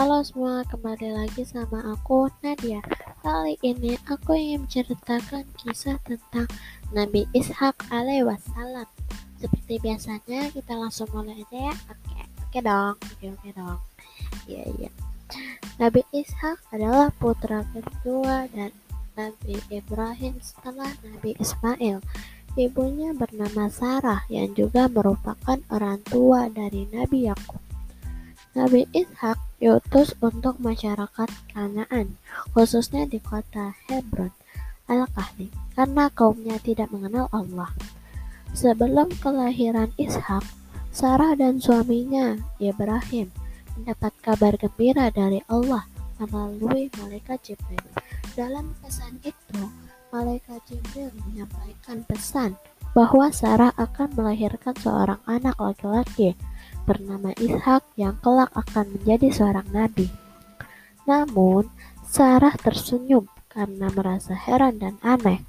Halo semua, kembali lagi sama aku Nadia. Kali ini aku ingin menceritakan kisah tentang Nabi Ishak alaihissalam. Seperti biasanya kita langsung mulai aja ya. Oke, oke dong, oke oke dong. Iya iya. Nabi Ishak adalah putra kedua dan Nabi Ibrahim setelah Nabi Ismail. Ibunya bernama Sarah yang juga merupakan orang tua dari Nabi Yakub. Nabi Ishak diutus untuk masyarakat Kanaan, khususnya di kota Hebron Al-Kahfi, karena kaumnya tidak mengenal Allah. Sebelum kelahiran Ishak, Sarah dan suaminya Ibrahim mendapat kabar gembira dari Allah melalui malaikat Jibril. Dalam pesan itu, malaikat Jibril menyampaikan pesan bahwa Sarah akan melahirkan seorang anak laki-laki bernama Ishak yang kelak akan menjadi seorang nabi. Namun, Sarah tersenyum karena merasa heran dan aneh.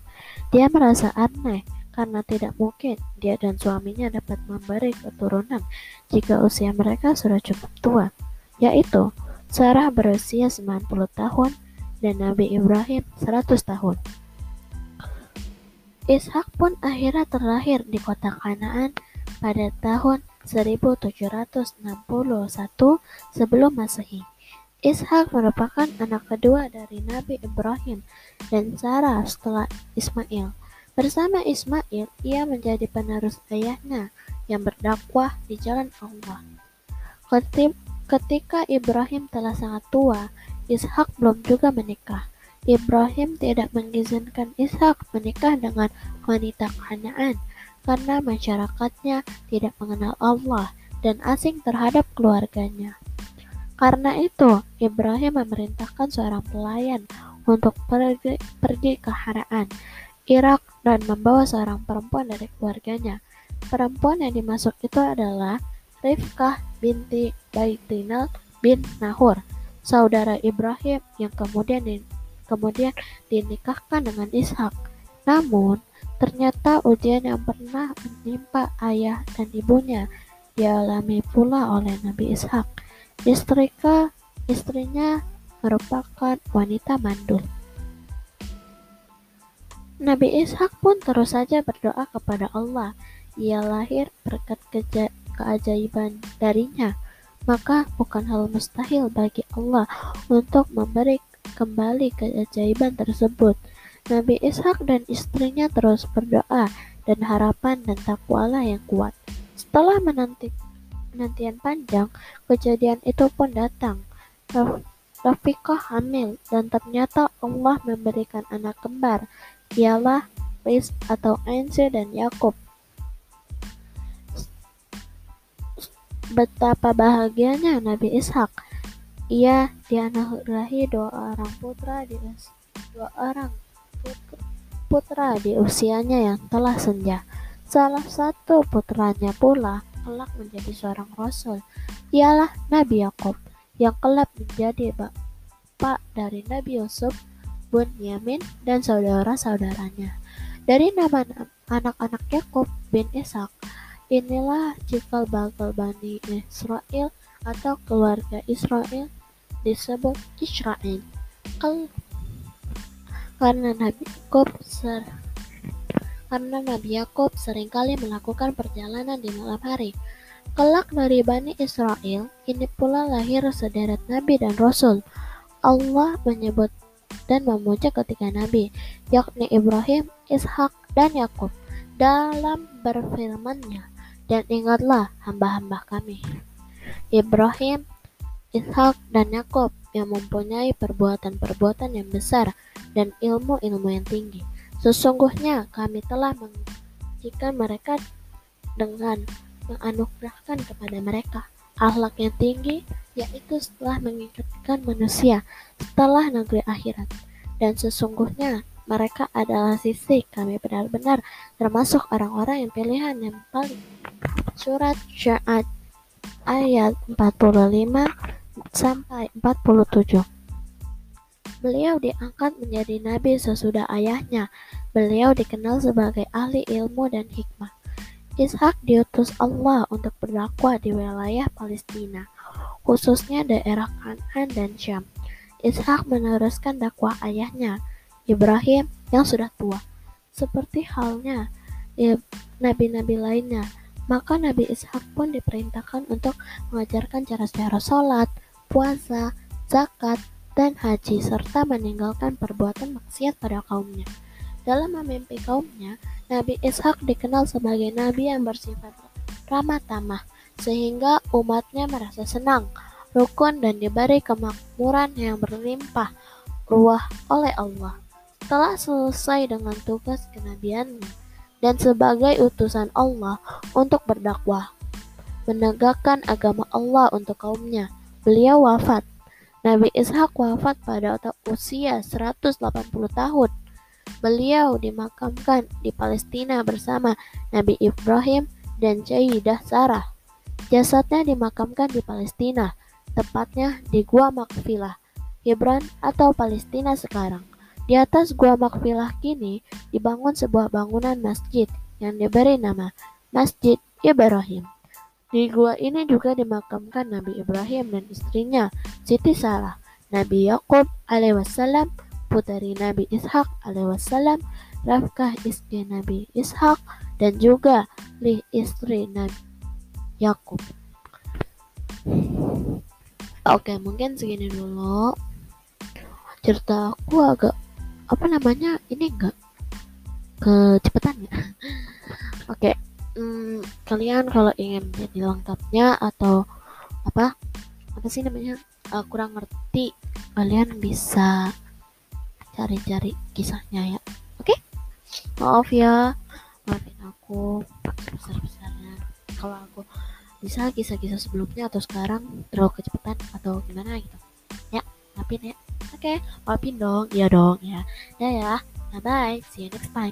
Dia merasa aneh karena tidak mungkin dia dan suaminya dapat memberi keturunan jika usia mereka sudah cukup tua, yaitu Sarah berusia 90 tahun dan Nabi Ibrahim 100 tahun. Ishak pun akhirnya terlahir di kota Kanaan pada tahun 1761 sebelum Masehi. Ishak merupakan anak kedua dari Nabi Ibrahim dan Sarah setelah Ismail. Bersama Ismail, ia menjadi penerus ayahnya yang berdakwah di jalan Allah. Ketika Ibrahim telah sangat tua, Ishak belum juga menikah. Ibrahim tidak mengizinkan Ishak menikah dengan wanita Kanaan karena masyarakatnya tidak mengenal Allah dan asing terhadap keluarganya. Karena itu, Ibrahim memerintahkan seorang pelayan untuk pergi, pergi ke Haraan, Irak dan membawa seorang perempuan dari keluarganya. Perempuan yang dimasuk itu adalah Rifkah binti Baitinal bin Nahur, saudara Ibrahim yang kemudian di, kemudian dinikahkan dengan Ishak. Namun, Ternyata ujian yang pernah menimpa ayah dan ibunya dialami pula oleh Nabi Ishak. Istrika, istrinya merupakan wanita mandul. Nabi Ishak pun terus saja berdoa kepada Allah. Ia lahir berkat keajaiban darinya. Maka bukan hal mustahil bagi Allah untuk memberi kembali keajaiban tersebut. Nabi Ishak dan istrinya terus berdoa dan harapan dan takwalah yang kuat. Setelah menanti penantian panjang, kejadian itu pun datang. Rafiqah hamil dan ternyata Allah memberikan anak kembar, ialah Ris atau Ainsyah dan Yakub. Betapa bahagianya Nabi Ishak. Ia dianugerahi dua orang putra di dua orang putra di usianya yang telah senja. Salah satu putranya pula kelak menjadi seorang rasul, ialah Nabi Yakub yang kelak menjadi bapak dari Nabi Yusuf, Bun Yamin, dan saudara-saudaranya. Dari nama anak-anak Yakub bin Ishak, inilah cikal bakal Bani Israel atau keluarga Israel disebut Israel karena Nabi Yakub ser karena Nabi Yakub sering kali melakukan perjalanan di malam hari. Kelak dari Bani Israel, ini pula lahir sederet Nabi dan Rasul. Allah menyebut dan memuja ketika Nabi, yakni Ibrahim, Ishak, dan Yakub dalam berfirmannya. Dan ingatlah hamba-hamba kami. Ibrahim, Ishak, dan Yakub yang mempunyai perbuatan-perbuatan yang besar dan ilmu-ilmu yang tinggi. Sesungguhnya kami telah mengajikan mereka dengan menganugerahkan kepada mereka akhlak yang tinggi, yaitu setelah mengikatkan manusia setelah negeri akhirat. Dan sesungguhnya mereka adalah sisi kami benar-benar termasuk orang-orang yang pilihan yang paling. Surat Sya'ad ayat 45 sampai 47. Beliau diangkat menjadi nabi sesudah ayahnya. Beliau dikenal sebagai ahli ilmu dan hikmah. Ishak diutus Allah untuk berdakwah di wilayah Palestina. khususnya daerah Kanan dan Syam. Ishak meneruskan dakwah ayahnya, Ibrahim yang sudah tua. Seperti halnya nabi-nabi lainnya, maka Nabi Ishak pun diperintahkan untuk mengajarkan cara-cara sholat, puasa, zakat, dan haji, serta meninggalkan perbuatan maksiat pada kaumnya. Dalam memimpi kaumnya, Nabi Ishak dikenal sebagai nabi yang bersifat ramah tamah, sehingga umatnya merasa senang, rukun, dan diberi kemakmuran yang berlimpah ruah oleh Allah. Setelah selesai dengan tugas kenabiannya dan sebagai utusan Allah untuk berdakwah, menegakkan agama Allah untuk kaumnya, beliau wafat. Nabi Ishak wafat pada usia 180 tahun Beliau dimakamkan di Palestina bersama Nabi Ibrahim dan Sayyidah Sarah. Jasadnya dimakamkan di Palestina, tepatnya di Gua Makfilah, Hebron atau Palestina sekarang. Di atas Gua Makfilah kini dibangun sebuah bangunan masjid yang diberi nama Masjid Ibrahim. Di gua ini juga dimakamkan Nabi Ibrahim dan istrinya Siti Sarah, Nabi Yakub alaihissalam putri Nabi Ishak alaihissalam, Rafkah istri Nabi Ishak, dan juga Li istri Nabi Yakub. Oke, mungkin segini dulu. Cerita aku agak apa namanya ini enggak kecepatan ya. Oke, hmm, kalian kalau ingin jadi lengkapnya atau apa apa sih namanya uh, kurang ngerti, kalian bisa cari-cari kisahnya ya. Oke? Okay? maaf ya maafin aku sebesar-besarnya. Kalau aku bisa kisah-kisah sebelumnya atau sekarang terlalu kecepatan atau gimana gitu. Ya maafin ya. Oke okay, maafin dong. Iya dong ya. Ya ya bye bye see you next time